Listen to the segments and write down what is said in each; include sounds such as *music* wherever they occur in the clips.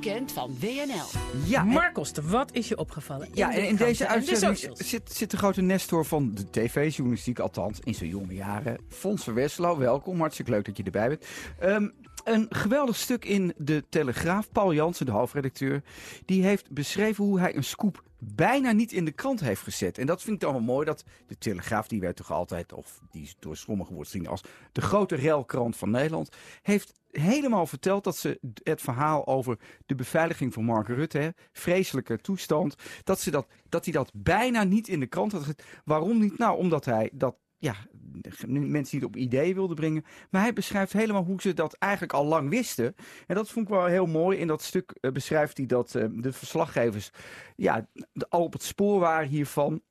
weekend van WNL. Ja, Marcos, wat is je opgevallen? ja, en in kranten deze en de uitzending zit, zit de grote Nestor van de tv-journalistiek, althans in zijn jonge jaren. Fons van Westerlo, welkom. Hartstikke leuk dat je erbij bent. Ehm, een geweldig stuk in de Telegraaf. Paul Jansen, de hoofdredacteur, die heeft beschreven hoe hij een scoop bijna niet in de krant heeft gezet. En dat vind ik dan wel mooi, dat de Telegraaf, die werd toch altijd, of die door sommigen wordt gezien als de grote relkrant van Nederland, heeft helemaal verteld dat ze het verhaal over de beveiliging van Mark Rutte, vreselijke toestand, dat, ze dat, dat hij dat bijna niet in de krant had. Waarom niet? Nou, omdat hij dat ja, mensen niet op idee wilde brengen. Maar hij beschrijft helemaal hoe ze dat eigenlijk al lang wisten. En dat vond ik wel heel mooi. In dat stuk eh, beschrijft hij dat eh, de verslaggevers ja, al op het spoor waren hiervan.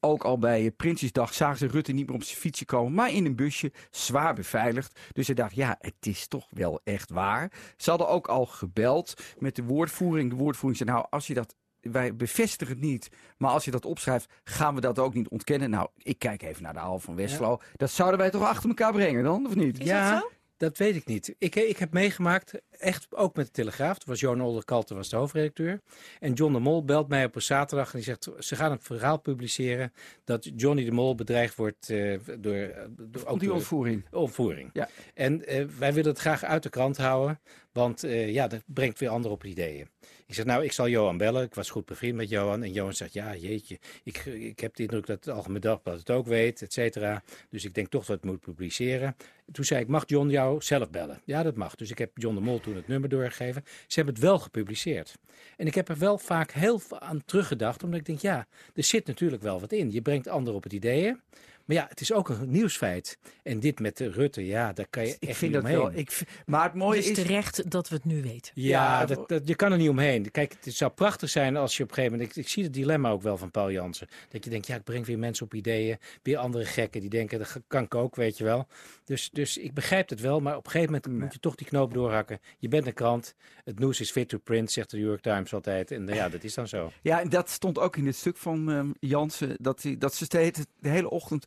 Ook al bij eh, Prinsjesdag zagen ze Rutte niet meer op zijn fietsje komen, maar in een busje, zwaar beveiligd. Dus hij dacht, ja, het is toch wel echt waar. Ze hadden ook al gebeld met de woordvoering. De woordvoering zei, nou, als je dat, wij bevestigen het niet, maar als je dat opschrijft, gaan we dat ook niet ontkennen. Nou, ik kijk even naar de Hal van Westerlo. Dat zouden wij toch achter elkaar brengen dan, of niet? Is ja, dat zo? dat weet ik niet. Ik, ik heb meegemaakt, echt ook met de Telegraaf. Toen was Johan Olderkalten was de hoofdredacteur. En John de Mol belt mij op een zaterdag en die zegt... ze gaan een verhaal publiceren dat Johnny de Mol bedreigd wordt eh, door... eh, door Ook die door- ontvoering. ontvoering. Ja. En eh, wij willen het graag uit de krant houden, want ja, dat brengt weer anderen op ideeën. Ik zeg, nou, ik zal Johan bellen. Ik was goed bevriend met Johan. En Johan zegt, ja, jeetje, ik, ik heb de indruk dat het Algemeen Dagblad het ook weet, et cetera. Dus ik denk toch dat het moet publiceren. Toen zei ik, mag John jou zelf bellen? Ja, dat mag. Dus ik heb John de Mol toen het nummer doorgegeven. Ze hebben het wel gepubliceerd. En ik heb er wel vaak heel aan teruggedacht, omdat ik denk, ja, er zit natuurlijk wel wat in. Je brengt anderen op het ideeën. Maar ja, het is ook een nieuwsfeit. En dit met de Rutte, ja, daar kan je Ik echt vind niet dat omheen. wel. Ik, maar het mooie Het is terecht dat we het nu weten. Ja, Ja, dat, dat, je kan er niet omheen. Kijk, het zou prachtig zijn als je op een gegeven moment... Ik, ik zie het dilemma ook wel van Paul Jansen. Dat je denkt, ja, ik breng weer mensen op ideeën. Weer andere gekken die denken, dat kan ik ook, weet je wel. Dus, dus ik begrijp het wel, maar op een gegeven moment moet je toch die knoop doorhakken. Je bent een krant. Het nieuws is fit to print, zegt de New York Times altijd. En ja, dat is dan zo. Ja, en dat stond ook in het stuk van ehm, Jansen. Dat, hij, dat ze steeds de hele ochtend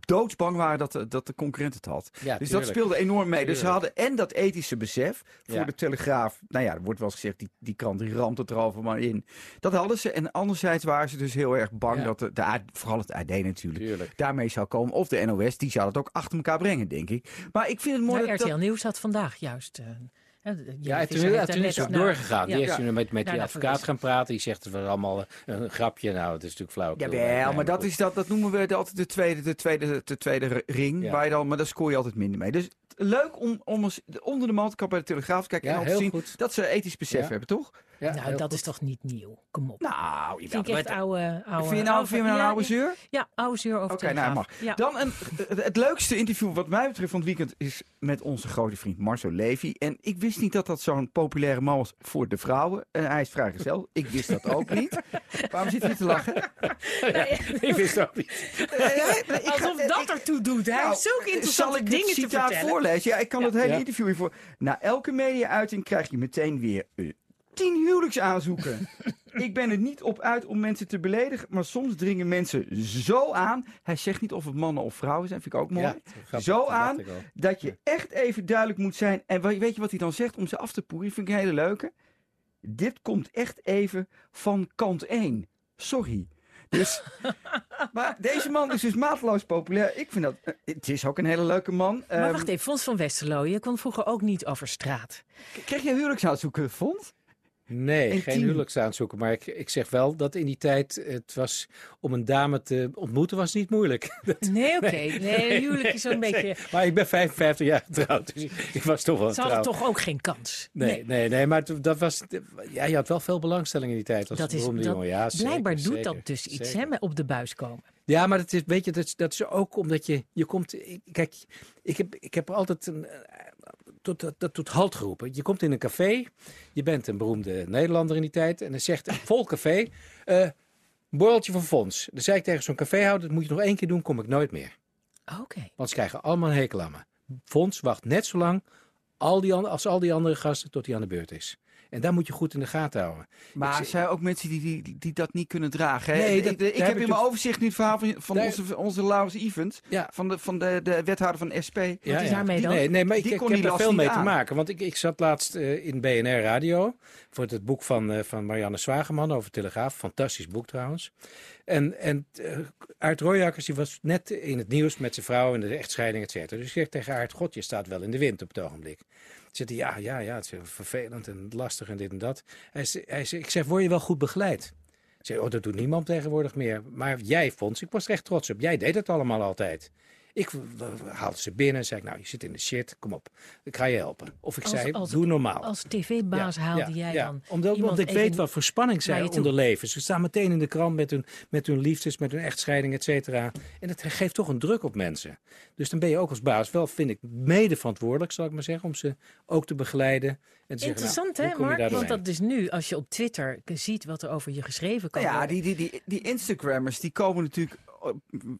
doodsbang waren dat de, dat de concurrent het had. Ja, dus dat speelde enorm mee. Dus ze hadden en dat ethische besef voor Ja. de Telegraaf. Nou ja, er wordt wel eens gezegd, die, die krant die ramt het er al maar in. Dat hadden ze. En anderzijds waren ze dus heel erg bang Ja. dat de, de, vooral het AD natuurlijk, Tuurlijk. daarmee zou komen. Of de NOS, die zou het ook achter elkaar brengen, denk ik. Maar ik vind het mooi Nou, dat... RTL Nieuws had vandaag juist... eh, Ja, toen, ja, toen is het ook naar- doorgegaan. Ja. Die is toen met, met die advocaat gaan praten. Die zegt het was allemaal een, een grapje. Nou, het is natuurlijk flauw. Jawel, maar dat, is dat, dat noemen we altijd de tweede, de tweede, de tweede ring. Ja. Waar je dan, maar daar scoor je altijd minder mee. Dus leuk om, om eens onder de mantelkap bij de Telegraaf te kijken Ja, en te zien goed. dat ze ethisch besef Ja. hebben, toch? Ja, Nou, dat goed. is toch niet nieuw? Kom op. Nou, jawel, vind ik echt oude, oude... Vind je nou, oude- vind je nou ja, oude zeur? Ja, oude zeur over Oké, nou mag. Ja. Dan een, het, het leukste interview wat mij betreft van het weekend is met onze grote vriend Marcel Levy. En ik wist niet dat dat zo'n populaire man was voor de vrouwen. En hij is vrijgezel. Ik wist dat ook niet. *laughs* Waarom zit je te lachen? *laughs* Ik wist het ook niet. Alsof dat ertoe doet. Hij Nou, heeft zulke Zal interessante ik dit dingen te citaat vertellen. voorlezen? Ja, ik kan het hele interview hiervoor. Na elke media-uiting krijg je meteen weer eh, tien huwelijksaanzoeken. *laughs* ik ben er niet op uit om mensen te beledigen, maar soms dringen mensen zo aan. Hij zegt niet of het mannen of vrouwen zijn, vind ik ook mooi. Ja, grappig, zo dat aan dat je echt even duidelijk moet zijn. En weet je wat hij dan zegt om ze af te poeren? Vind ik een hele leuke. Dit komt echt even van kant 1. Sorry. Dus, *laughs* maar deze man is dus mateloos populair. Ik vind dat. eh, Het is ook een hele leuke man. Maar Ehm, wacht even, Fons van Westerlo, je kon vroeger ook niet over straat. Kreeg je huwelijksaanzoeken, Fons? Nee, geen huwelijksaanzoeken. Maar ik, ik zeg wel dat in die tijd het was om een dame te ontmoeten was niet moeilijk. *laughs* Dat- Nee, oké. Nee, huwelijk is zo'n *laughs* beetje... maar ik ben 55 jaar getrouwd, dus ik, ik was toch wel Ze hadden toch ook geen kans. Nee, nee, nee, maar dat was. Ja, je had wel veel belangstelling in die tijd. Als Dat is, beroemde dat, jongen. Ja, zeker, blijkbaar doet zeker, dat dus iets, hè, op de buis komen. Ja, maar dat is, weet je, dat is, dat is ook omdat je, je komt, kijk, ik heb, ik heb altijd een, tot, tot, tot, tot halt geroepen. Je komt in een café, je bent een beroemde Nederlander in die tijd, en dan zegt een vol café, eh borreltje van Fons. Dan zei ik tegen zo'n caféhouder, dat moet je nog één keer doen, kom ik nooit meer. Oké. Want ze krijgen allemaal een hekel aan me. Fons wacht net zo lang al die, an- als al die andere gasten tot hij aan de beurt is. En daar moet je goed in de gaten houden. Maar Ik- er zijn ook mensen die, die, die dat niet kunnen dragen. Hè? Nee, ik dat- ik, daar heb heb in mijn overzicht nu het verhaal van, van Daar- onze, onze Laurens Evans. Ja. Van, de, van de, de wethouder van SP. Ja, is ja. daarmee dan? Nee, nee maar ik, Die ik kon heb die er veel mee te maken. Want ik, ik zat laatst eh, in BNR Radio voor het, het boek van, eh, van Marianne Zwageman over Telegraaf. Fantastisch boek trouwens. En, en uh, Aart Royakkers die was net in het nieuws met zijn vrouw en de echtscheiding, et cetera. Dus ik zeg tegen Aart, god, je staat wel in de wind op het ogenblik. Zit hij, ja, ja, ja, het is vervelend en lastig en dit en dat. Hij, hij, ik zeg, word je wel goed begeleid? Ik zeg, oh, dat doet niemand tegenwoordig meer. Maar jij, Fons, ik was er echt trots op. Jij deed het allemaal altijd. Ik haalde ze binnen en zei, ik, nou, je zit in de shit, kom op. Ik ga je helpen. Of ik Als- zei, als- doe normaal. Als tv-baas haalde jij dan omdat, ik weet wat voor spanning zij onderleven. Ze staan meteen in de krant met hun, met hun liefdes, met hun echtscheiding, et cetera. En dat geeft toch een druk op mensen. Dus dan ben je ook als baas wel, vind ik, mede verantwoordelijk, zal ik maar zeggen, om ze ook te begeleiden. En te zeggen, Interessant nou, hè, Mark? Want dat is nu, als je op Twitter ziet wat er over je geschreven kan Nou ja, worden. die, die, die, die Instagrammers die komen natuurlijk.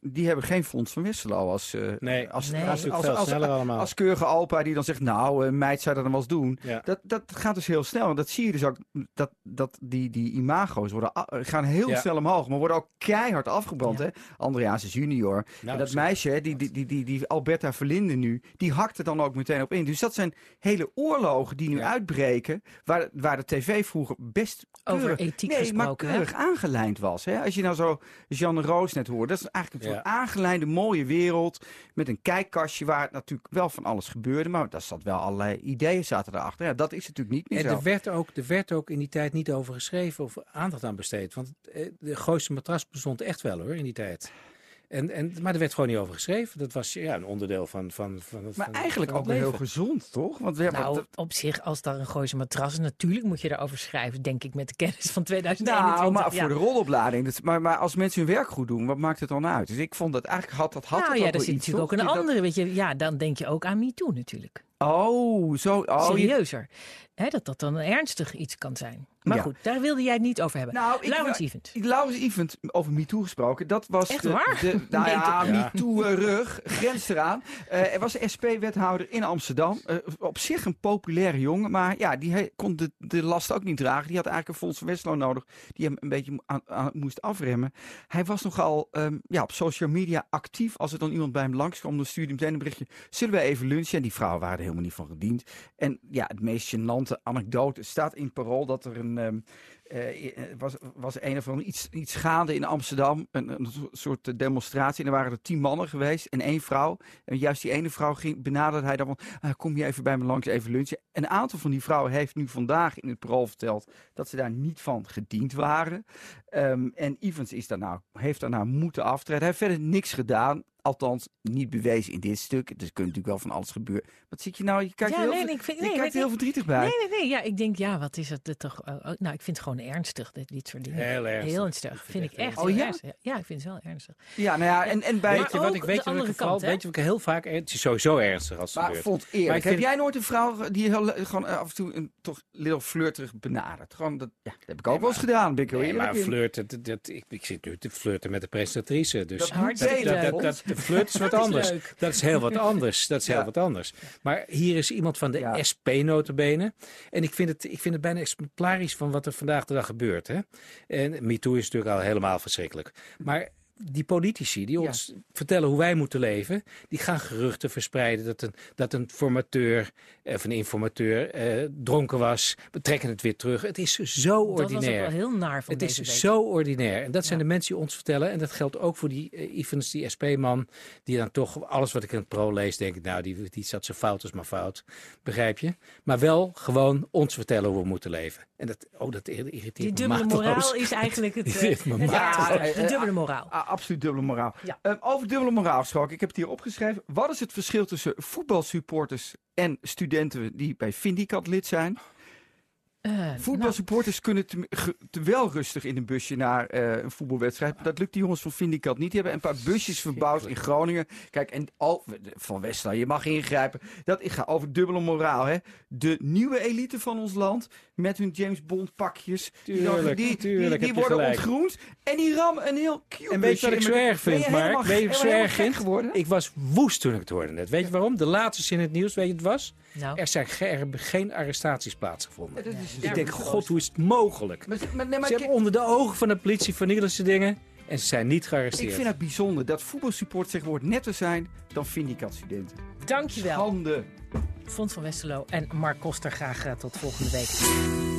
Die hebben geen Fonds van als, eh, Nee, als, Nee. Als, als, veel als, sneller allemaal. als keurige alpa die dan zegt, nou, een meid zou dat dan wel eens doen. ja. Dat, dat gaat dus heel snel. En dat zie je dus ook, dat, dat die, die imago's worden, a- gaan heel Ja. snel omhoog, maar worden ook keihard afgebrand. Ja. Hè? Andreas is junior. Nou, en dat zo- meisje, hè, die, die, die, die, die Alberta Verlinde nu, die hakt er dan ook meteen op in. Dus dat zijn hele oorlogen die nu Ja. uitbreken, waar, waar de tv vroeger best Over keurig- ethiek nee, maar hè? keurig aangelijnd was. Hè? Als je nou zo Jeanne Roos net hoort, dat is eigenlijk een Ja. soort aangelijnde mooie wereld met een kijkkastje waar het natuurlijk wel van alles gebeurde, maar daar zat wel allerlei ideeën zaten erachter. Ja, dat is natuurlijk niet meer En zo. er werd, ook, er werd ook in die tijd niet over geschreven of aandacht aan besteed. Want eh, de Gooise matras bestond echt wel hoor, in die tijd. En, en, maar er werd gewoon niet over geschreven. Dat was ja, een onderdeel van, van, van het Maar van- eigenlijk van ook wel heel leven. gezond, toch? Want we hebben Nou, op zich, als daar een gooise matras is, natuurlijk moet je daarover schrijven, denk ik, met de kennis van 2021. nou, maar ja. voor de roloplading. Dat, maar, maar als mensen hun werk goed doen, wat maakt het dan uit? Dus ik vond dat eigenlijk had dat had nou het ja, ook er zit natuurlijk ook een Dat- andere, weet je. Ja, dan denk je ook aan MeToo natuurlijk. Oh, zo. Oh, je- Serieuzer. Hè, dat dat dan ernstig iets kan zijn. Maar Ja. goed, daar wilde jij het niet over hebben. Nou, ik, Laurens Evans. Laurens Event, over MeToo gesproken, dat was Echt de, waar? de *laughs* nou Nee, ja? Ja. MeToo-rug, grens eraan. Eh, er was een SP-wethouder in Amsterdam. Eh, op zich een populaire jongen, maar ja, die he- kon de, de last ook niet dragen. Die had eigenlijk een Fonds van Westlo nodig, die hem een beetje mo- aan, aan- moest afremmen. Hij was nogal ehm, ja, op social media actief. Als er dan iemand bij hem langskwam, dan stuurde hij meteen een berichtje. Zullen we even lunchen? En die vrouwen waren er helemaal niet van gediend. En ja, het meest gênante anekdote staat in Parool dat er een... ehm, eh, was, was een of andere iets, iets gaande in Amsterdam. Een, een soort eh, demonstratie. En er waren er tien mannen geweest en één vrouw. En juist die ene vrouw ging, benaderde hij dan van... "Ah, kom je even bij me langs, even lunchen. Een aantal van die vrouwen heeft nu vandaag in het parool verteld... dat ze daar niet van gediend waren. Ehm, en Evans is daarna, heeft daarna moeten aftreden. Hij heeft verder niks gedaan. Althans, niet bewezen in dit stuk. Er kunt natuurlijk wel van alles gebeuren. Wat zit je nou? Je kijkt Ja, heel, nee, ver- nee, ik vind- je nee, kijkt nee, heel verdrietig bij. Nee, nee, nee. Ja, ik denk, ja, wat is het er toch? oh, oh, nou, ik vind het gewoon ernstig, dit, dit soort dingen. Heel ernstig. Heel ernstig. Vind ik echt Oh, ja? ernstig. Ja, ik vind het wel ernstig. Ja, nou ja, en, en bij... Weet je Maar wat ook ik weet de andere kant, hè? weet je wat ik heel vaak, het is sowieso ernstig als het Maar gebeurt. vond Maar eerlijk. ik Heb vind- jij nooit een vrouw die heel, gewoon eh, af en toe een toch little flirterig benadert? Gewoon dat, ja, dat heb ik ook wel eens gedaan. Ben ik heel Nee, eerlijk maar flirten, dat, ik zit nu te flirten met de presentatrice. Dus Dat dat, de flirt is wat *laughs* is anders. Dat is heel wat anders. Dat is heel wat anders. Maar hier is iemand van de. SP notabene. En ik vind, het, ik vind het bijna exemplarisch van wat er vandaag de dag gebeurt. Hè? En MeToo is natuurlijk al helemaal verschrikkelijk. Maar die politici die Ja. ons vertellen hoe wij moeten leven, die gaan geruchten verspreiden dat een, dat een formateur of een informateur eh, dronken was. We trekken het weer terug. Het is zo Dat was ook ordinair. wel heel naar van Het is week. zo ordinair. En dat zijn Ja. de mensen die ons vertellen. En dat geldt ook voor die uh, Evans, die SP-man. Die dan toch alles wat ik in het pro lees, denk ik, nou, die, die zat zo fout als maar fout. Begrijp je? Maar wel gewoon ons vertellen hoe we moeten leven. En dat, oh, dat irriteert Die me dubbele mateloos. moraal is eigenlijk *laughs* het, Die eh, ergste. De Ja, dubbele moraal. Absoluut dubbele moraal. Ja. Ehm, over dubbele moraal gesproken. Ik heb het hier opgeschreven. Wat is het verschil tussen voetbalsupporters en studenten die bij Vindicat lid zijn? Eh, nou, Voetbalsupporters kunnen te, wel rustig in een busje naar eh, een voetbalwedstrijd. Dat lukt die jongens van Vindicat niet. Die hebben een paar busjes verbouwd in Groningen. Kijk, en al, van Westland, je mag ingrijpen. Dat ik ga over dubbele moraal. Hè. De nieuwe elite van ons land met hun James Bond pakjes. Tuurlijk, die, die, tuurlijk, die heb je worden gelijk. ontgroend. En die rammen een heel cute En weet je wat ik zo erg Ben vind, Mark? Weet je wat zo erg gek vind? geworden? Ik was woest toen ik het hoorde net. Weet je waarom? De laatste zin in het nieuws, weet je het was? nou, Er zijn ge- er geen arrestaties plaatsgevonden. Ja, dat is Ik denk, god, hoe is het mogelijk? Maar, maar, nee, maar Ze hebben onder de ogen van de politie vernielen ze dingen en ze zijn niet ik gearresteerd. vind het bijzonder dat voetbalsupport tegenwoordig netter zijn dan Vindicat-studenten. Dankjewel. Schande. Fons van Westerlo en Mark Koster. Graag eh, tot volgende week.